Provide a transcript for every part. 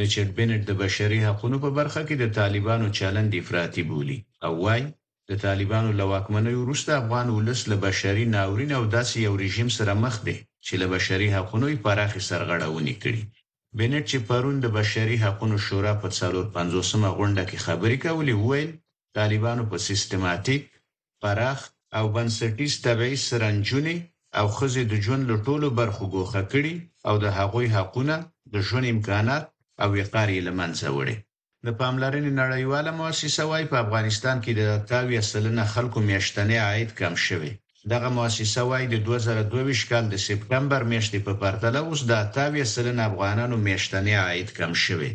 ریچارډ بینټ د بشري حقونو په برخه کې د طالبانو چلند افراطي بولي او وايي، د طالبانو له واکمنۍ وروسته افغان ولس له بشري ناورین او داسې یو رژیم سره مخ دی چې له بشري حقونو یې پراخې سرغړونې کړي. بینټ چې پرون د بشري حقونو شورا په څلور پنځوسمه غونډه کې خبرې کولې وویل، طالبانو په سیستماتیک، پراخ او بنسټیز تبعیض سره نجونې او ښځې د ژوند له ټولو برخو ګوښه کړي او د هغوی حقونه، د ژوند امکانات او وقار یې له منځه وړی. د پاملرنې نړیواله موسسه وايي، په افغانستان کې د اتاویا سلنه خلکو میاشتنی عاید کم شوی. دغه موسسه وايي، د دوه زره دوه ویشت کال د سپټمبر میاشتې په پرتله اوس د اتاویا سلنه افغانانو میاشتنی عاید کم شوی.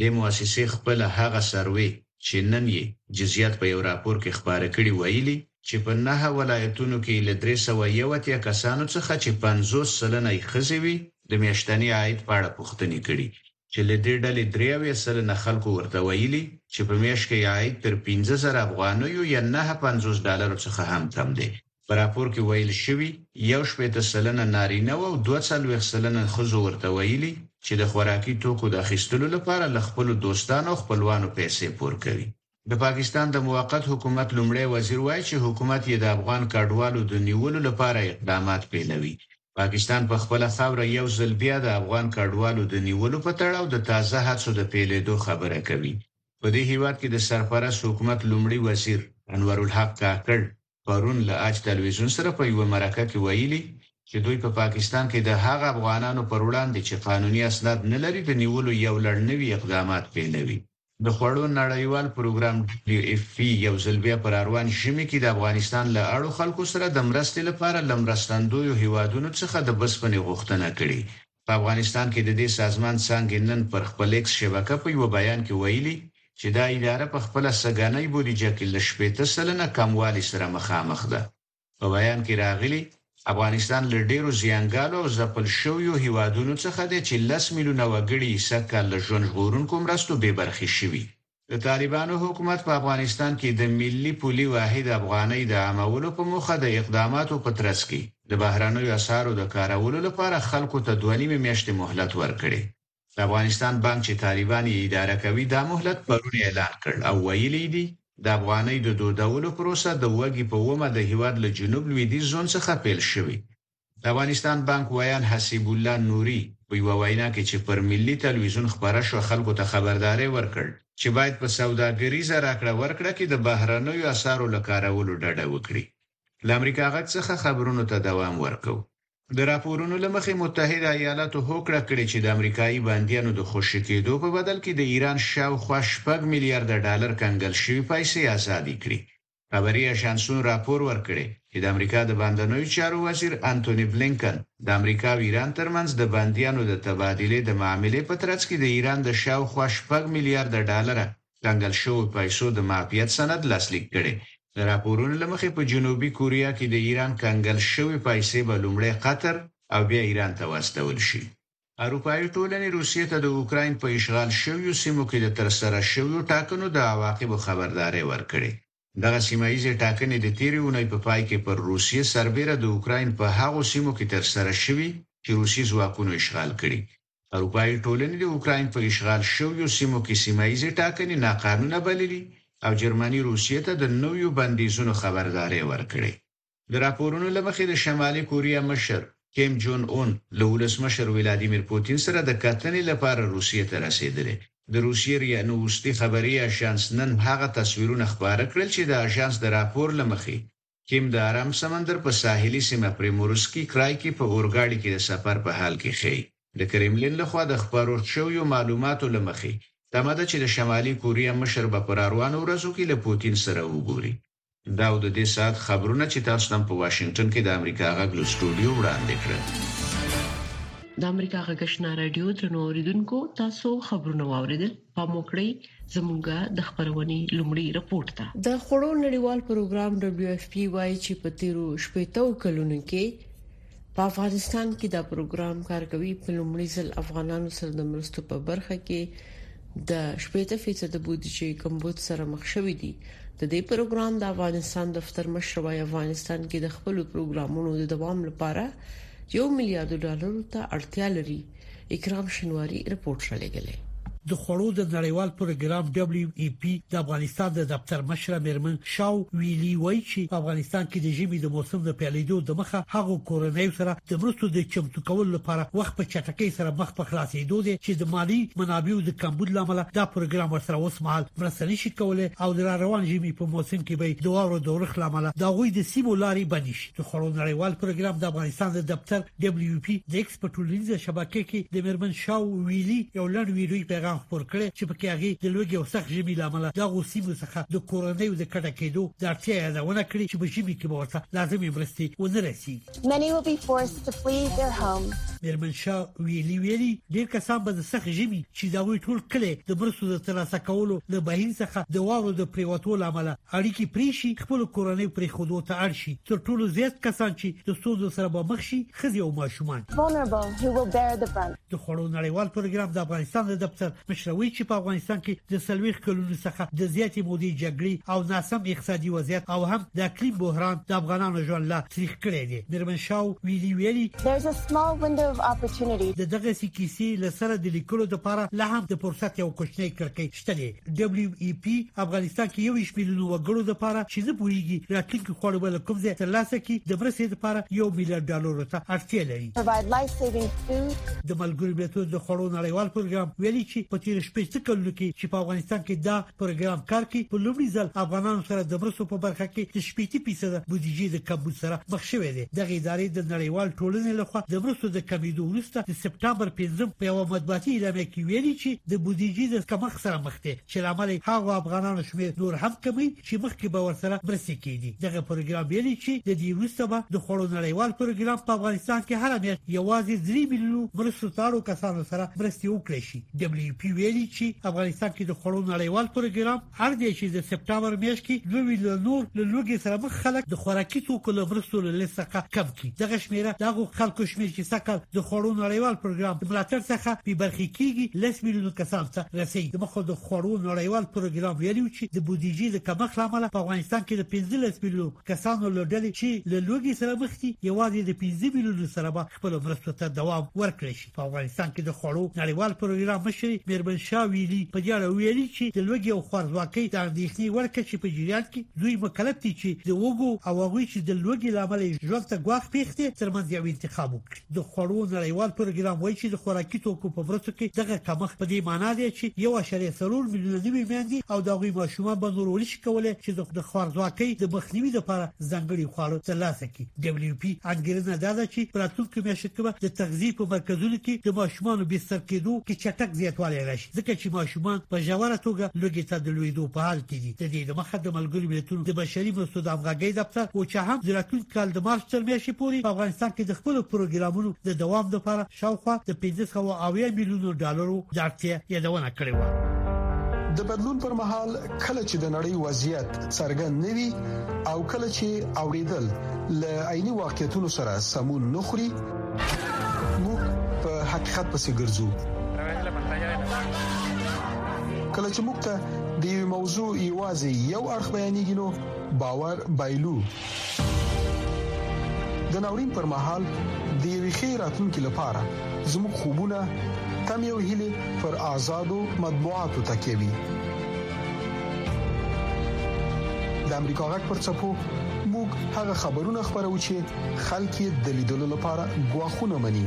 دې موسسې خپله هغه سروې چې نن یې جزیات په یو راپور کې خپاره کړي ویلي چې په نهه ولایتونو کې له درې سوه یو اتیا کسانو څخه چې پنځوس سلنه یې ښځې وې د میاشتني عاید په اړه پوښتنې کړي چې له دې ډلې درې اویا سلنه خلکو ورته ویلي چې په میاشت کې یې عاید تر پنځه زره افغانیو یا نهه پنځوس ډالرو څخه هم کم دی. په راپور کې ویل شوي، یو شپېته سلنه نارینه و او دوه څلوېښت سلنه ښځو ورته ویلي چې د خوراکي توکو د اخیستلو لپاره له خپلو دوستانو او خپلوانو پیسې پور کوي. د پاکستان د موقت حکومت لومړی وزیر وايي چې حکومت یې د افغان کډوالو د نیولو لپاره اقدامات پیلوي. پاکستان په خپله خاوره یو ځل بیا د افغان کډوالو د نیولو په تړاو د تازه هڅو د پیلېدو خبره کوي. په دې هېواد کې د سرپرست حکومت لومړي وزیر انورالحق کاکړ پرون له آج تلویزیون سره په یوه مرکه کې ویلي چې دوی په پاکستان کې د هغه افغانانو پر وړاندې چې قانوني اسناد نه لري د نیولو یو لړ نوي اقدامات پیلوي. د خوړو نړیوال پروګرام ډبلیو ایف پي یو ځل بیا په راروان ژمي کې د افغانستان له اړو خلکو سره د مرستې لپاره له مرستندویو هېوادونو څخه د بسپنې غوښتنه کړې په افغانستان کې د دې سازمان څانګې نن پر خپل اېکس شبکه په یوه بیان کې ویلي چې دا اداره په خپله سږنۍ بودیجه کې له شپېته سلنه کموالي سره مخامخ ده. په بیان کې راغلي، افغانستان له ډېرو زیانګالو او ځپل شویو هېوادونو څخه دی چې لس میلیونه وګړي یې سږکال له ژوند ژغورونکو مرستو بې برخې شوي. د طالبانو حکومت په افغانستان کې د ملي پولي واحد افغانۍ د عامولو په موخه د اقداماتو په ترڅ کې د بهرنیو اسعارو د کارولو لپاره خلکو ته دوه نیمې میاشتې مهلت ورکړي. د افغانستان بانک چې طالبان یې اداره کوي دا مهلت پرون اعلان کړ او ویلي یې دي، د افغانۍ د دودولو پروسه د وږي په اومه د هېواد له جنوب لویدیځ زون څخه پیل شوې د افغانستان بانک ویاند حسیب الله نوري په یوه وینا کې چې پر ملي تلویزیون خپره شوه خلکو ته خبرداری ورکړ چې باید په سوداګریزه راکړه ورکړه کې د بهرنیو اسعارو له کارولو ډډه وکړي. له امریکا غږ څخه خبرونو ته دوام ورکوو. د راپورونو له مخې متحده ایالاتو هوکړه کړې چې د امریکايي بندیانو د خوشې کېدو په بدل کې د ایران شاوخوا شپږ میلیارده ډالر کنګل شوي پیسې ازادې کړي. خبري اژانسونو راپور ورکړی چې د امریکا د باندنیو چارو وزیر انتوني بلینکن د امریکا او ایران ترمنځ د بندیانو د تبادلې د معاملې په ترڅ کې د ایران د شاوخوا شپږ میلیارده ډالره کنګل شوو پیسو د معافیت سند لاسلیک کړی. د راپورونو له مخې په جنوبي کوریا کې د ایران کنګل شوې پیسې به لومړی قطر او بیا ایران ته واستول شي. اروپايي ټولنې روسیې ته د اوکراین په اشغال شویو سیمو کې د ترسره شویو ټاکنو د عواقبو خبرداری ورکړی. دغه سیمه ییزې ټاکنې د تېرې اونۍ په پای کې پر روسیې سربېره د اوکراین په هغو سیمو کې ترسره شوي چې روسي ځواکونو اشغال کړي. اروپايي ټولنې د اوکراین په اشغال شویو سیمو کې سیمه ییزې ټاکنې ناقانونه بللي او جرمني روسیې ته د نویو بندیزونو خبرداری ورکړی. د راپورونو له مخې د شمالي کوریا مشر کیم جون اون له ولسمشر ولادیمیر پوتین سره د کتنې لپاره روسیې ته رسېدلی. د روسیې ریأ نووستي خبري اژانس نن هغه تصویرونه خپاره کړل چې د اژانس د راپور له مخې کیم د ارام سمندر په ساحلي سیمه پریمورسکي کرای کې په اورګاډي کې د سفر په حال کې ښيي. د کریملین له خوا د خپرو شویو معلوماتو له مخې تمه ده چې د شمالي کوریا مشر به په راروانو ورځو کې له پوتین سره وګوري. دا و د دې ساعت خبرونه چې تاسو ته په واشنګټن کې د امریکا غږ له سټوډیو وړاندې کړل. د امریکا غږ آشنا رادیو درنو اوریدونکو تاسو خبرونه واوریدل پام وکړئ زمونږه د خبرونې لومړی رپورټ ته. د خوړو نړیوال پروګرام ډبلیو ایف پي وایي چې په تیرو شپیتو کلونو کې په افغانستان کې دا پروګرام کار کوي په لومړي ځل افغانانو سره د مرستو په برخه کې د 80% بودیجې کمبود سره مخ شوې دي د دې پروګرام د افغانستان دفتر مشر وايي افغانستان کې د خپل پروګرامونو د دوام لپاره یو میلیارډ ډالر ته اړتیا لري اکرام شنواری رپورټ را لګلی د خوړو د نړیوال پروګرام دبليو ای پی د افغانستان د دفتر مشره مېرمن شاو ویلی وایي چې په افغانستان کې د ژمي د موسم د پیلېدو د مخه هغو کورنیو سره د مرستو د چمتو کولو لپاره وخت په چټکۍ سره مخ په خلاصېدو دی چې د مالی منابعو د کمبود لامل دا پروګرام ورسره اوس مهال مرسته نشي کولای او د روان ژمي په موسم کې به د واورو د ورخ لامل دا غوي د سیمو لاري بندي شي د خوړو نړیوال پروګرام د افغانستان د دفتر دبليو پی د ایکس په ټولنیزه شبکه کې د میرمن شاو ویلي یو لړ ویډیوي پیغام خپور کړي چې په کې هغه د لوګي او سخت ژمي لامل د غوسیمو څخه د کورنۍ د کډه کېدو د اړتیا یادونه کړې چې په ژمي کې به ورته لازمي مرستې ونه رسي Many will be forced to flee their home میرمن شاه ویلي ویلي ډیر کسان به د سخت ژمي چې دا وی ټول کله د مرستو د ترلاسه کولو له بهیر څخه د وارو د پریوتو لامل اړیکی پریشي خپل کورنۍ پرې خودو ته اړ شي تر ټولو زیات کسان چې د ستونزو سره به مخ شي ښځې او ماشومان. د خوړو نړیوال پروګرام د افغانستان د دفتر مشره وایي چې په افغانستان کې د څلوېښت کلونو څخه د زیاتې مودې جګړې او ناسم اقتصادي وضعیت او هم د اقلیم بحران د افغانانو ژوند لا تریخ کړی دی. مېرمن شاو ویلي ویلي، د دغسې کیسې له سره د لیکلو لپاره لا هم د فرصت یوه کوچنۍ کړکۍ شته دی ډبلیو ای پی افغانستان کې یو شمیلونو وګړو د پاره چې نه پوهیږي راتلونکي خوړو بل کوم ځای تر لاسه کی د مرستې د پاره یو میلیارډ ډالر ته اړتیا لري د ملګرو ملتونو د خوړو نړیوال پروګرام ویلي چې په تیر شپږ کلونو کې چې په افغانستان کې دا پروګرام کار کوي په لومړي ځل افغانانو سره د مرستو په برخه کې د 80% بودیجې د کمبود سره مخ شوې ده دغې ادارې د نړیوال ټولنې لخوا د مرستو د کمیدو وروسته د سپټامبر پنځم په یوه مطبوعاتي اعلامیه کې ویلي چې د بودیجې د کمښت سره مخ دي چې له امله هغو افغانانو شمېر نور هم کمی چې مخکې به ورسره مرستې کېدي دغه پروګرام ویلي چې د دې وروسته به د خوړو نړیوال پروګرام په افغانستان کې هره میاشت یوازې درې میلیونو مرستو ته اړو کسانو سره مرستې وکړي شي ډبلیو پی ویلي چې افغانستان کې د خوړو نړیوال پروګرام اړ دی چې د سپټامبر میاشت کې دوه میلیونه نور له لوږې سره مخ خلک د خوراکي توکو له مرستو له لیست څخه کم کړي دغه شمیره د هغو خلکو شمیر چې سږکال د خوړو نړیوال پروګرام د ملاتړ څخه بې برخې کیږي لس میلیونه کسان ته رسي د مخه د خوړو نړیوال پروګرام ویلي چې د بودیجې د کمښت لامل په افغانستان کې د 15 میلیونه کسانو له ډلې چې له لوږې سره مخ دي یوازې د 15 میلیونه سره به خپل مرستو ته دوام ورکړي په افغانستان کې د خوړو نړیوال پروګرام مشر میرمن شاه ویلي په دې اړه ویلي چې د لوګي او خوارځواکۍ د اندېښنې ورکه چې په جریان کې دوی مکلف دي چې د وګو او هغوی چې د لوګي لامل ژوند ته ګواښ پیښته ترمنځ یو انتخاب وکړي د خوړو نړیوال پروګرام وایي چې د خوراکي توکو په مرستو کې دغه کمښت په دې معنی دی چې یو اشاریه څلور میلیونه نوي میندې او د هغوی ماشومان به نور ولشي کولای چې د خوارځواکۍ د مخنیوي لپاره ځانګړي خواړه ترلاسه کې ډبلیو پی انګیرنه دا ده چې پراتلونکو میاشتو کې به د تغذیه په مرکزونو کې د ماشومان بستر کېدو کې چټک زیاتوالی راشي ځکه چې ماشومان په ژوره توګه لوګي ته د لویدو په حال کې دي د دې د مخه د ملګرو ملتونو د بشري مرستو د همغږۍ دفتر او چې هم د راتلونکي کال د مارچ تر میاشتې پورې په افغانستان کې د خپل پروګرامونو د دوام لپاره شاوخوا د پنځه سوه اویا میلیونو ډالرو د اړتیا یادونه کړې وه. د بدلون پر مهال کله چې د نړۍ وضعیت څرګند نه وي او کله چې اوریدل له عیني واقعیتونو سره سمون نه خوري موږ په حقیقت پسې ګرځو کله چې موږ ته د یو موضوع یوازې یو اړخ بیانېږي نو باور بایلو د ناورین پر مهال د یوې ښې راتلونکې لپاره زموږ خوبونه تم یو هلي پر آزادو مطبوعاتو تکیه وي د امریکا غږ پر چپو موږ هغه خبرونه خبرو چې خلک د لیدلو لپاره غواخونه مني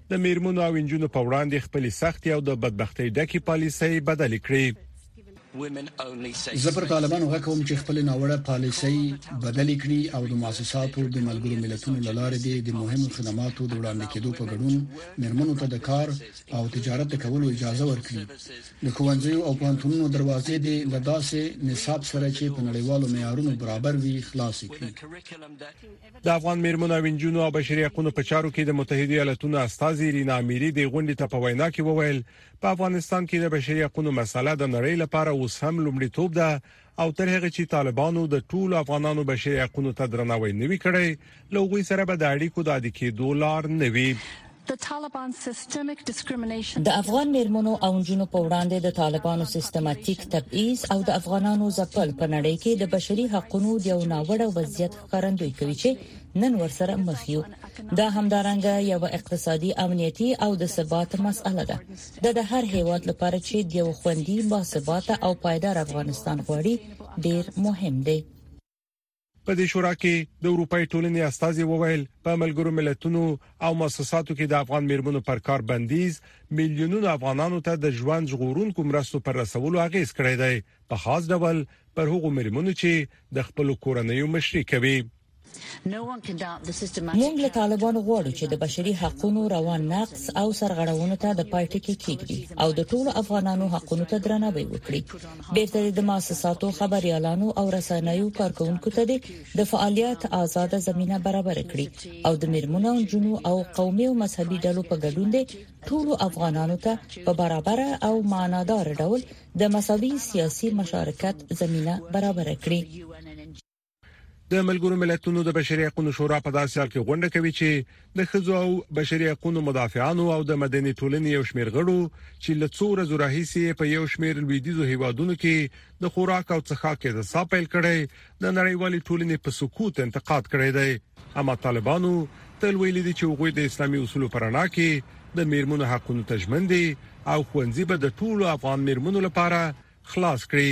د میرمنو او انجونو په وړاندې خپلې سختې او د بدبختۍ ډکې پالیسۍ بدلې کړې زه پر طالبانو غږ کوم چې خپل ناوړه پالیسۍ بدلې کړي او د مؤسساتو د ملګرو ملتونو لاره دې د مهمو خدماتو د وړاندې کېدو په ګډون مرمنو ته د کار او تجارت د کولو اجازه ورکړي د خوندزیو او پانتونو دروازې دې له داسې نصاب سره چې په نړیوالو معیارونو برابر وي خلاصې کړي د افغان میرمنو او انجونو او بشري حقوقو په چارو کې د متحده ایالاتونو استاذي رینا میری د غونډې ته په وینا کې وویل په افغانستان کې د بشري حقوقو مسله د نړۍ لپاره اوس هم لومړی توپ ده او تر هغه چې طالبانو د ټولو افغانانو بشري حقوقو ته درناوی نه وکړي لوګوي سره به د اړیکو د عادي کېدو لار نه وي د افغان میرمنو او نجونو په وړاندې د طالبانو سیستماتیک تبعیض او د افغانانو ځپل په نړۍ کې د بشري حقوقو د یو ناوړه وضعیت ښکارندوی کوي چې نن ورسره مخ یو دا همدارنګه یو اقتصادي امنیتي او د ثبات مسأله ده د د هر هیواد لپاره چې د یو خوندي باثباته او پایدار افغانستان غوړي ډیر مهم دی په دې شورا کې د اروپای ټولنې استازي وویل په ملګرو ملتونو او مؤسساتو کې د افغان میرمنو پر کار بندیز میلیونونو افغانانو ته د ژوند ژغورونکو مرستو پر رسولو اغیز کړی دی په خاص ډول پر هغو میرمنو چې د خپل کورنۍ مشري کوي موږ له طالبانو غواړو چې د بشري حقوقو روان نقض او سرغړونو ته د پای ټکی کېږدي او د ټولو افغانانو حقوقو ته درناوی وکړي بیرته د مؤسساتو، خبریالانو او رسنیو کارکونکو ته دې د فعالیت آزاده زمینه برابره کړي او د میرمنو او نجونو او قومي او مذهبي ډلو په ګډون دې ټول افغانانو ته په برابر او معنادار ډول د مساوي سیاسي مشارکت زمینه برابره کړي. د ملګرو ملتونو د بشري حقوقو شورا په داسې حال کې غونډه کوي چې د خځو او بشري حقوقو مدافعانو او د مدني ټولنې یو شمېر غړو چې له څو ورځو راهیسې په یو شمېر لویدیزو هیوادونو کې د خوراک او څښاک اعتصاب پیل کړي د نړیوالې ټولنې په سکوت انتقاد کړی دی اما طالبانو تل ویلي دي چې هغوی د اسلامي اصولو پر اړه کې د میرمنو حقوقو تجمن دي او خوندې به د ټولو افغان میرمنو لپاره خلاص کړي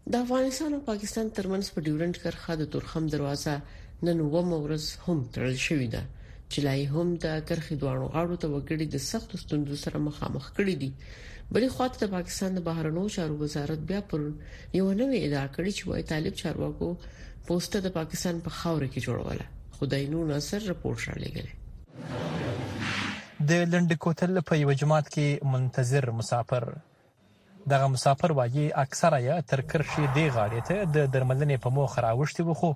د افغانستان او پاکستان ترمنځ په ډیورنډ کرښه د تورخم دروازه نن ومه ورځ هم تړل شوې ده چې لای هم د کرخې دوانو غاړو ته وګړي د سخت ستونزو سره مخامخ کړي دي بلې خواته د پاکستان د بهرنیو چارو وزارت بیا پر یو نوې ادعا کړې چې وايي طالب چارواکو پوسټه د پاکستان په خاور کې جوړوله خدای نور ناصر رپورټ را لګلې د لنډ کوتل په یو جماعت کې منتظر مسافر دغه مسافر وايي، اکثره یې تر کرښې دې غاړې ته د درملنې په موخه رااوښتي وو، خو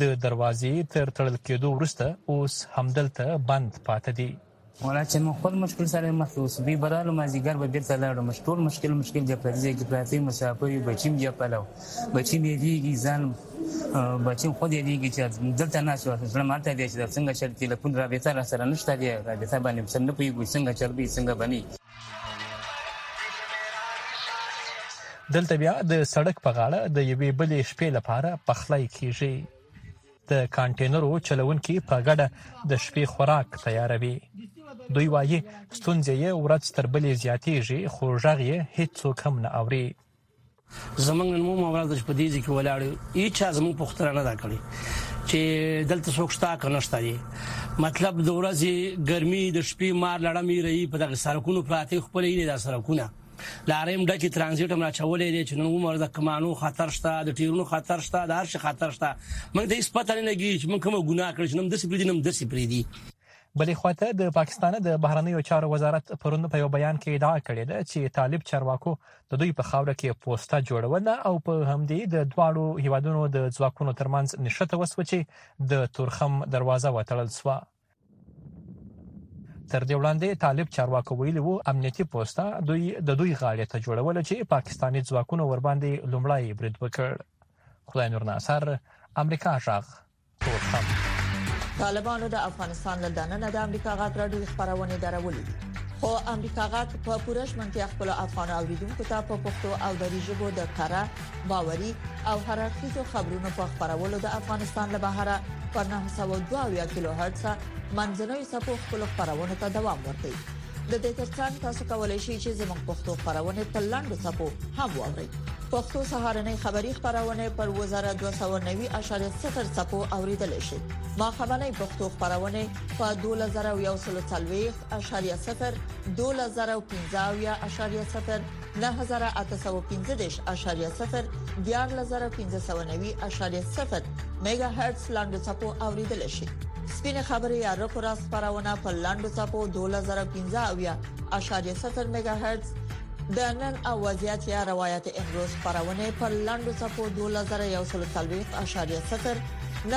د دروازې تر تړل کېدو وروسته اوس همدلته بند پاتې دي. ولا چې موږ خپل مشکل سره مخ یو، سبی به رالو مازدیګر به بېرته لاړو، موږ ټول مشکل مشکل د پردي ځای کې پراته یو، مسافر یو، بچي هم جپل او بچي هم یادېږي، ځان بچي هم خود یادېږي چې دلته ناست یو، زړه مې هلته دی چې دا څنګه چل تیلفون رابطه راسره نشته دی، رابطه باندې سم نه پوهېږو چې څنګه چل به وي څنګه به نه وي. دلته بیا د سړک په غاړه د یوې بلې شپې لپاره پخلی کیږي د کانټینرو چلوونکي په ګډه د شپې خوراک تیاروي دوی وایي ستونزې یې ورځ تر بلې زیاتیږي خو غږ یې هیڅوک هم نه اوري زمونږ نن مو مورز د شپدي ځکه ولاړ یو هیڅ زمونږ پختره نه دا کړی چې دلته څوک شتا کنه شتا دی مطلب د ورځې ګرمي د شپې مار لړمې رہی په دغه سرکونو پراته خپل یې د سرکونه لاریم ډکه ترانزیټ هم راچولې دي چې نن عمر د کمانو خطر شته د ټیرونو خطر شته د هر شي خطر شته موږ د هیڅ پته نه لګي چې موږ کوم ګناه کړی چې نن د سپری دي نن د سپری دي بلې خواته د پاکستان د بهرنیو چارو وزارت پرون په یو بیان کې ادعا کړې ده چې طالب چارواکو د دوی په خاوره کې پوسټه جوړونه او په همدې د دواړو هیوادونو د ځواکونو ترمنځ نشته وسوه چې د تورخم دروازه وتړل سوه تر دې وړاندې طالب چارواکو ویلي وو امنیتي پوسټه دوی د دوی غاړې ته جوړول چې پاکستاني ځواکونو ورباندې لومړی برید وکړ خدای نور ناصر امریکا ژغ طالبانو د افغانستان له دننه د امریکا غږ راډیو خبرونه درولې دي خو امریکا غږ په پوره شمنتیا خپل افغان اوریدونکو ته په پښتو او دری ژبه د کره باوري او هررخیزو خبرونو په خبرولو د افغانستان له بهره پر 902 کیلو هرتز منځنوي سپو خپل خبرونه ته دوام ورکړي د دې ترڅنګ تاسو کولی شئ چې زموږ پښتو خبرونه په لاندو ټکو هم واورئ پښتو سهارنې خبری خبرونه پر وزارت 290.0 ټکو اوریدل شي ما خبرنې پښتو خبرونه په 2040.0 2015.0 11815.0 میګا هرټز لاندو چپو اوریدل شي سپینه خبره یا رکو را خبرونه په لاندو چپو 2015.0 میگا هرتز د نن او وضعیت یا روایت امروز خبرونه په لاندو چپو 2041.0 9915.0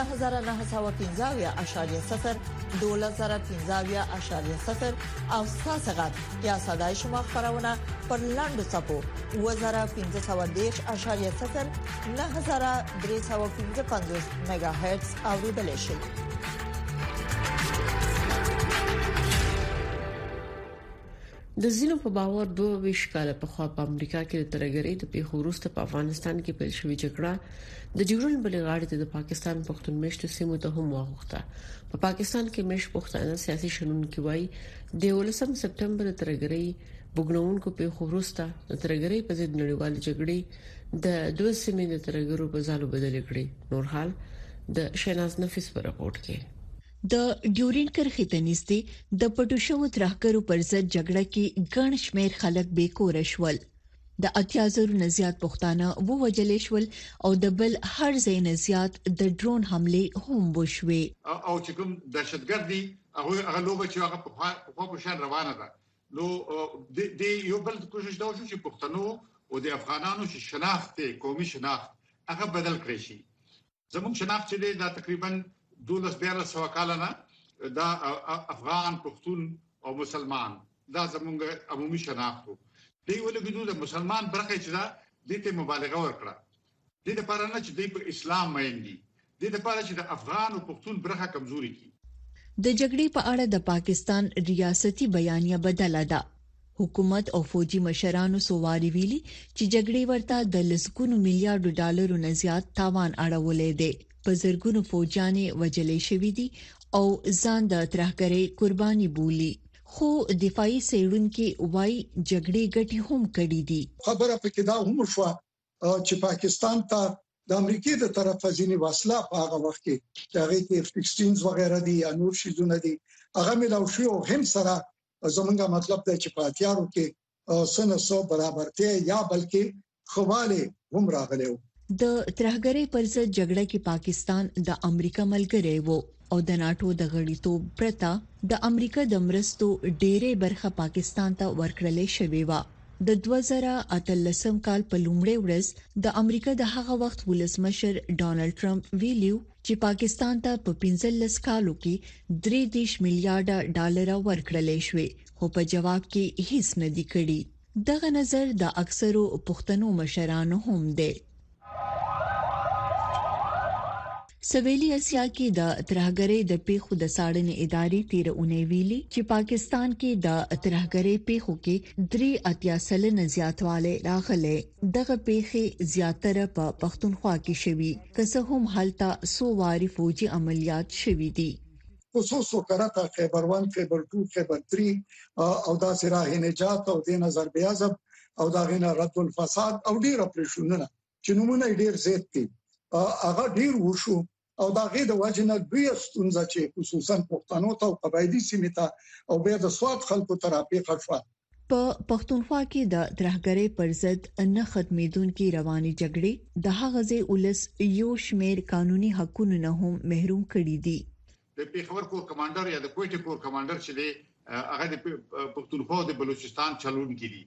2015.0 او تاسو غږ یا صداي شما خبرونه پر لاندو صفو 2015.0 9315 میگا هرتز اوریدل شي د زینو په باور 22 کال په خوا په امریکا کې د ترګری د پیښو وروسته په افغانستان کې پیل شوې جګړه د جګړن بلې غاړې ته د پاکستان پښتون مشت سیمو ته هم واغښته په پاکستان کې مش پښتانه سیاسي شنونکي وایي د 19 سپټمبر ترګرۍ بګړونکو په خورسته ترګرۍ په ضد نړیوال جګړې د دوه سیمې د ترګرو په ځالو بدل کړي نور حال د شیناز نفیس پر راپورټ کې د ډیورین کرښې ته نږدې د پټو شوو ترهګرو پر ضد جګړه کې ګڼ شمیر خلک بې کور شول د اتیا زرو نه زیات پښتانه ووجل شول او د بل هر ځای نه زیات د ډرون حمله هم وشوه او چې کوم دهشتګردي هغه هغه لوبه چې هغه په خوا په شان روانه ده نو د یو بل کوشش دا وشو چې پښتنو او د افغانانو چې شناخت قومي شناخت هغه بدل کړی شي زموږ شناخت چې دا تقریبا 12 14 سو کال نه دا افغان پښتون او مسلمان دا زموږ عمومي شناخت دی ولګیدو د مسلمان برخه چې دا د ته مبالغه ورکړه دې لپاره نه چې دوی په اسلام مئين دي، دې لپاره چې د افغان او پښتون برخه کمزورې کړي. د جګړې په اړه د پاکستان ریاستي بیانیه بدله ده. حکومت او فوجي مشرانو څو وارې ویلي چې جګړې ورته د لسګونو میلیارډو ډالرو نه زیات تاوان اړولی دی، په زرګونو فوجیان یې وژل شوي دي او ځان د ترهګرۍ قرباني بولي. خو دفاعي څېړونکي وايي، جګړې ګټې هم کړې دي. خبره پکې دا هم وشوه چې پاکستان ته د امریکای د طرف ځینی وسله په هغه وخت کې چې هغه کې اف 16 وغیرہ دي یا نور شي زونه دي هغه ملاو شو او هم سره زمونږه مطلب دی چې په اتیارو کې سنه سو برابرته یا بلکې خواله هم راغلو د ترهګرۍ پر ضد جګړه کې پاکستان د امریکا ملګری وو او د ناتو د غړیتوب پرته د امریکا د مرستو ډېری برخه پاکستان ته ورکړل شوې و د 2013 کال په لومړۍ ورځ د امریکا د هغه وخت ولسمشر ډونالد ټرمپ ویلیو چې پاکستان ته په 15 کالو کې 30 میلیارډ ډالر ورکړل شوې خو په جواب کې هیڅ نه دی کړی دغه نظر د اکثرو پښتنو مشرانو هم دی سویلي اسیا کې د ترهګرۍ د پیښو د څارنې ادارې تیر اونۍ ویلي چې پاکستان کې د ترهګرۍ پیښو کې 3 اتیا سلنه زیاتوالی راغلی دغه پیښې زیاتره په پښتونخوا کې شوي که څه هم هلته سو واري فوجي عملیات شوي دي خصوص وکړه ته خیبر 1 خیبر 2 خیبر 3 او داسې راه نجات او دین ضرب عزب او دا غینه رد الفساد او ډیر اپریشنونه چې نمونه ډیر زیات دي هغه ډیر وشو او دا غي د وجنه دوی ستونزه چې خصوصا پښتنو ته او قبایلی سیمه ته او به د سواد خلکو ته راپیښه شو په پښتونخوا کې د ترهګرۍ پر ضد نه ختمېدونکې رواني جګړې د هغه ځای ولس یو شمیر قانوني حقوقو نه هم محروم کړي دي د پیښور کور کمانډر یا د کوټې کور کمانډر چې دی هغه د پښتونخوا او د بلوچستان چلونکي دي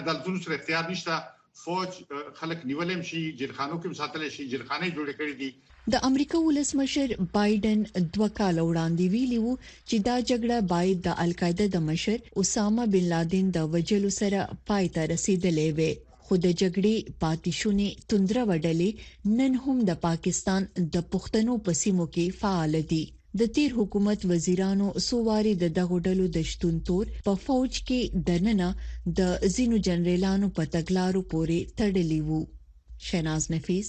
عدالتونو سره اختیار نشته فوج خلک نیولم شي جیلخانو کې ساتل شي جیلخانه جوړ کړي دي د امریکا ولسمشر بایدن دوه کال وړاندې ویلي وو چې دا جګړه باید د القاعده د مشر اسامه بن لادن د وجلو سره پای ته رسیدلې وي خو د جګړې پاتې شونې تندروه ډلې نن هم د پاکستان د پښتنو په سیمو کې فعاله دي. د تیر حکومت وزیرانو څو وارې د دغو ډلو د شتون تور په فوج کې دننه د ځینو جنرالانو په تګلارو پورې تړلی وو. شهناز نفیس،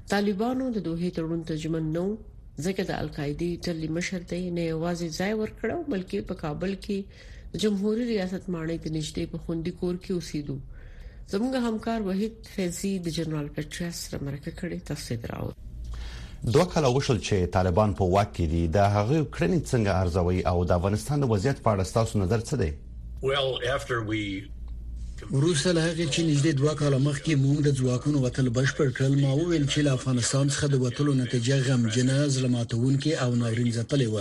طالبانو د دوحې تړون ته ژمن نه وو، ځکه د القاعدې ډلې مشر ته یې نه یوازې ځای ورکړ، بلکې په کابل کې د جمهوري ریاست ماڼۍ ته نږدې په خوندي کور کې اوسېدو. زموږ همکار وحید فیضي د جنرال پټریاس سره مرکه کړې، تفصیل راوړئ. دوه کاله وشول چې طالبان په واک کې دي، د هغوی کړنې څنګه ارزوئ او د افغانستان د وضعیت په اړه ستاسو نظر څه دی؟ وروسته له هغه چې نږدې دوه کاله مخکې موږ د ځواکونو وتل بشپړ کړل ما وویل چې له افغانستان څخه د وتلو نتیجه غمجنه زړه ماتونکې او ناورین ځپلې و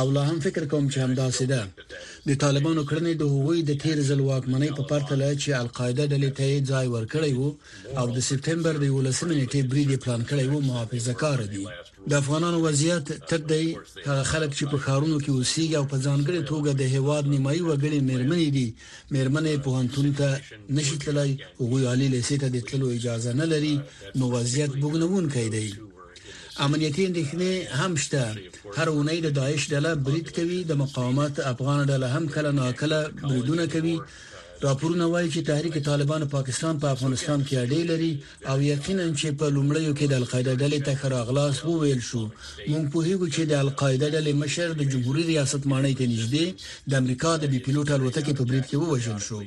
او لا هم فکر کوم چې همداسې ده د طالبانو کړنې د هغوی د تیر ځل واکمنۍ په پرتله چې القاعده ډلې ته یې ځای ورکړی وو او د سپټمبر د 11 نیټې برید پلان کړی وو محافظه کار دي د افغانانو وضعیت تت دی، هغه خلک چې په ښارونو کې اوسېږي او په ځانګړې توګه د هېواد نیمايي وګړي مېرمنې دي، مېرمنې پوهنتون ته نه شي تللی، هغوی عالي لیسې ته د تللو اجازه نه لري، نو وضعیت بوږنوونکی دی. امنیتي اندېښنې هم شته، هره اونۍ د داعش ډله برید کوي، د مقاومت افغانه ډله هم کله ناکله بریدونه کوي، راپورونه وايي چې تحریک طالبان پاکستان په افغانستان کې اډې لري او یقینا چې په لومړیو کې د القاعده ډلې ته ښه راغلاست وویل شو مونږ پوهیږو چې د القاعده ډلې مشر د جمهوریت ریاست ماڼۍ ته نږدې د امریکا د بي پیلوټ الوتکې په برید کې ووژل شو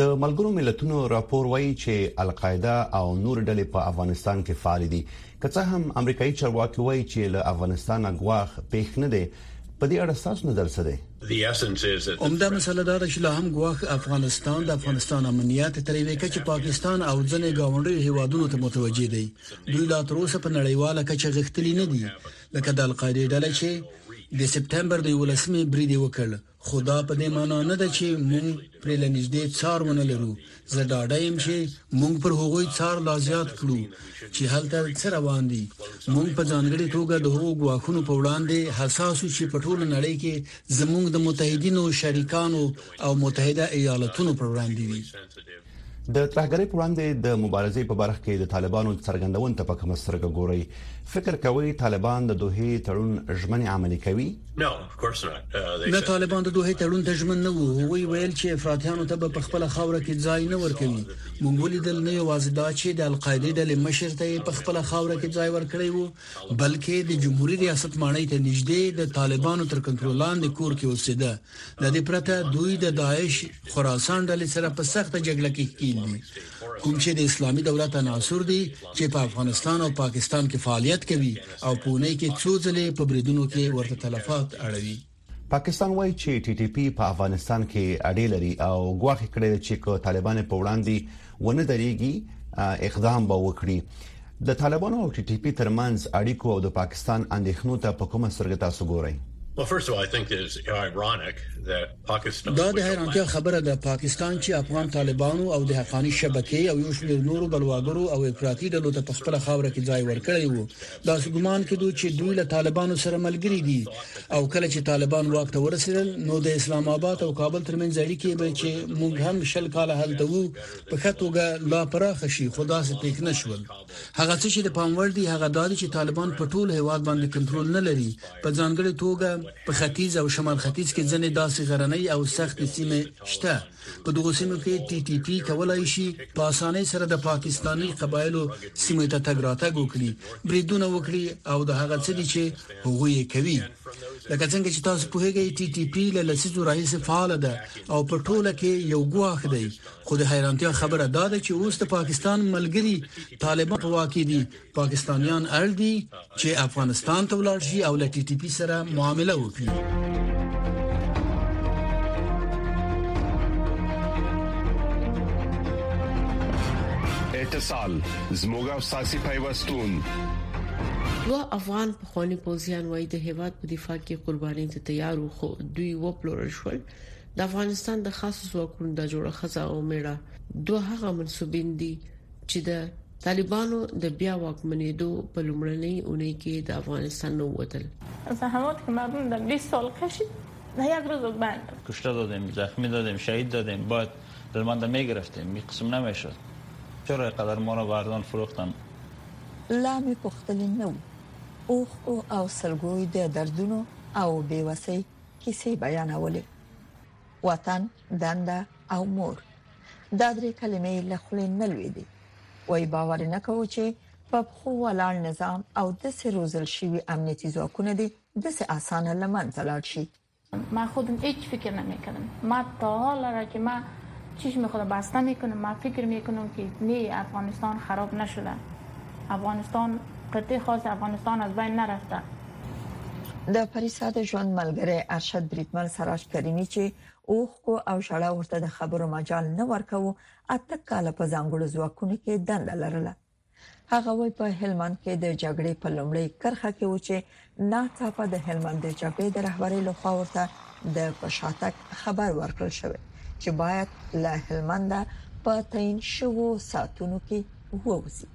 د ملګرو ملتونو راپور وایي چې القاعده او نور ډلې په افغانستان کې فعال دي که څه هم امریکایي چارواکي وایي چې له افغانستانه غواخ پېښ نه دی په دې اړه ستاسو نظر څه دی؟ عمده مسله دا ده چې لا هم ګواښ افغانستان د افغانستان امنیت تر یوې کچې پاکستان او ځنې گاونډي هیوادونو ته متوجي دي دوی لا تر اوسه په نړیواله کچه غښتلي نه دي لکه د القاعده ډله چې د سپټمبر د 11مې بریدي وکړ خو دا په دې مانا نه ده چې موږ پرې له نږدې څار ونه لرو، زه ډاډه یم چې موږ پر هغوی څار لا زیات کړو چې هلته څه روان دي. موږ په ځانګړې توګه د هغو ګواښونو په وړاندې حساس یو چې په ټوله نړۍ کې زموږ د متحدینو، شریکانو او متحده ایالتونو پر وړاندې دي. د ترهګرۍ پر وړاندې د مبارزې په برخه کې د طالبانو څرګندونو ته په کومه سترګه ګورئ؟ فکر کوئ طالبان د دوحې تړون ژمنې عملي کوي؟ Uh, نه طالبان د دوه تړون ته ژمن نه وو هغوی ویل چې افراطیانو ته به په خپل خاوره کې ځای نه ورکوي موږ ولیدل نه یوازې دا چې د القاعده ډلې مشر ته په خپل خاوره کې ځای ورکړی وو بلکې د جمهوریت ریاست ماڼۍ ته نږدې د طالبانو تر کنټرول لاندې کور کې اوسېده له دې پرته دوی د داعش خراسان ډلې سره په سخته جګړه کې ښکیل دي کوم چې د اسلامي دولت عناصر دي چې په افغانستان او پاکستان کې فعالیت کوي او په اونۍ کې څو ځلې په بریدونو کې ورته تلفات اړوي پاکستان وایي چې ټي ټي پی په افغانستان کې اړې لري او ګواښ کړی چې کو طالبان په وړاندې ونه درېږي اقدام به وکړي د طالبانو او ټي ټي پي ترمنځ اړیکو او د پاکستان اندېښنو ته په کومه سترګه تاسو ګورئ دا د حیرانتیا خبره ده پاکستان چې افغان طالبانو او د حقاني شبکې او یو شمېر نورو بلواګرو او افراطي ډلو ته په خپل خاوره کې ځای ورکړی وو داسې ګومان کېدو چې دوی له طالبانو سره ملګري دي او کله چې طالبان واک ته ورسېدل نو د اسلام آباد او کابل ترمنځ اړیکې به چې موږ هم شل کال هلته وو په خطوګه لا پراخ شي خو داسې پېښ نشول هغه څه چې د پام وړ دي هغه دادي چې طالبان په ټول هیواد باندې کنټرول نه لري په ځانګړي توګه په ختیځ او شمال ختیځ کې ځنې داسې غرنۍ او سخت سیمه شته په دغو سیمو کې ټي ټي پي کولای شي په اسانۍ سره د پاکستاني قبایلو سیمه ته تګ راتګ وکړي بریدونه وکړي او د هغه څه دي چې هغوی یې کوي لکه څنګه چې تاسو په هغه ټي ټي پي له لسیزو راهیسې فعال ده او په ټوله کې یو ګواښ دی خو د حیرانتیا خبره دا ده چې اوس د پاکستان ملګری طالبان په واکې دي پاکستانیان اړ دي چې افغانستان ته ولاړ شي او له ټي ټي پي سره معامله وکړي اتصال زموږ او ساسي پیوستون دوه افغان پخوانی پوځیان وایي د هیواد په دفاع کې قرباني ته تیار وو خو دوی وپلورل شول د افغانستان د خاص ځواکونو د جوړه خزه او میړه دوه هغه منسوبین دي چې د طالبانو د بیا واکمنېدو په لومړنۍ اونۍ کې د افغانستان نه ووتل. زحمات که مردم در 20 سال کشید در یک روز او بند. کشته دادیم، زخمی دادیم، شهید دادیم، باید درمنده میگرفتیم، این قسم نمیشد، چرا این قدر ما را به ارزان فروختند؟ لا می پوښتلي نه وو. اوښکو او سلګوی د دردونو او بې وسۍ کیسې بیانولې. وطن، دنده او مور. دا درې کلمې یې له خولې نه لوېدې. وايي، باور یې نه کاوه چې په پښو ولاړ نظام او داسې روزل شوي امنیتي ځواکونه دې داسې اسانه له منځه لاړ شي. من خودم هیچ فکر نمیکنم ما تا حالا را که ما چشم خود بسته میکنم ما فکر میکنم که نه افغانستان خراب نشده افغانستان قطعه خاص افغانستان از بین نرفته د پریسا د ژوند ملګری ارشد بریدمل سراج کریمی چې اوښکو او ژړا ورته د خبرو مجال نه ورکاوه اته کاله په ځانګړو ځواکونو کې دنده لرله هغه وای په هلمند کې د جګړې په لومړۍ کرخه کې و چې ناڅاپه د هلمند د جبهې د رهبرۍ لخوا ورته د پشاتک خبر ورکړل شوی چې باید له هلمند په تعین شوو ساتونو کې ووزي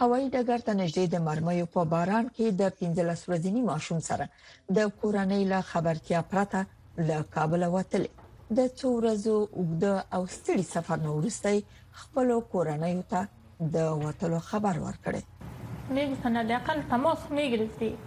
هوایي ډګر ته نږدې د مرمیو په باران کې د 15 ورځنی ماشوم سره د کورنۍ له خبرتیا پرته له کابل وتلی د څو ورځو اوږد او ستړي سفر نه وروسته خپل کورنۍ ته د وټلو خبر ورکړي میږي سنه د عقل تماس میږي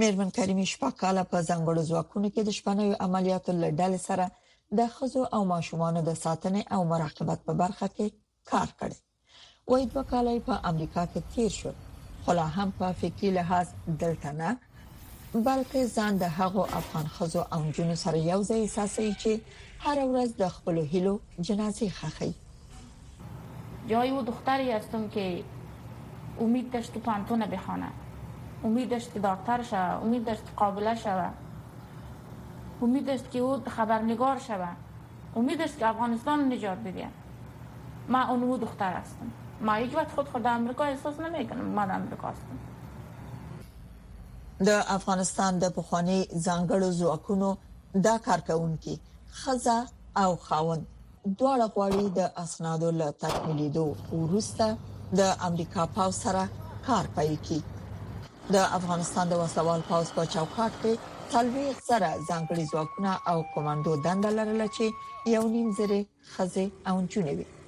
مېرمن کریمي شپږ کاله په ځنګړو ځواکونو کې د شپنیو عملیاتو له ډلې سره د خزو او ماشومان د ساتنې او مراقبت په برخه کې کار کړی وای دوه کاله په امریکا کې تیر شو خو لا هم په فکری لحاظ دلته نه بلکې ځان د هغو افغان خزو او جنو سره یو ځای احساسوي چې هر ورځ د خپل هیلو جنازې خخي یو دختری هستم که امید داشت که پانتون بخوانه امید داشت که دکتر شوه امید داشت که قابله شوه امید داشت که او خبرنگار شوه امید داشت که افغانستان نجات بده ما اون او دختر هستم ما هیچ وقت خود خود امریکا احساس نمیکنم ما در امریکا هستم د افغانستان د پخوانی ځانګړو ځواکونو دا کارکونکي خزه او خاوند دواړه غواړي د اسنادو له تکمیلیدو وروسته د امریکا پوځ سره کار پیل کړي. د افغانستان د وسلوال پوځ په چوکاټ کې څلويخ زره ځانګړي ځواکونه او کمانډو دنده لرله چې یو نیم زره خزې او جنوي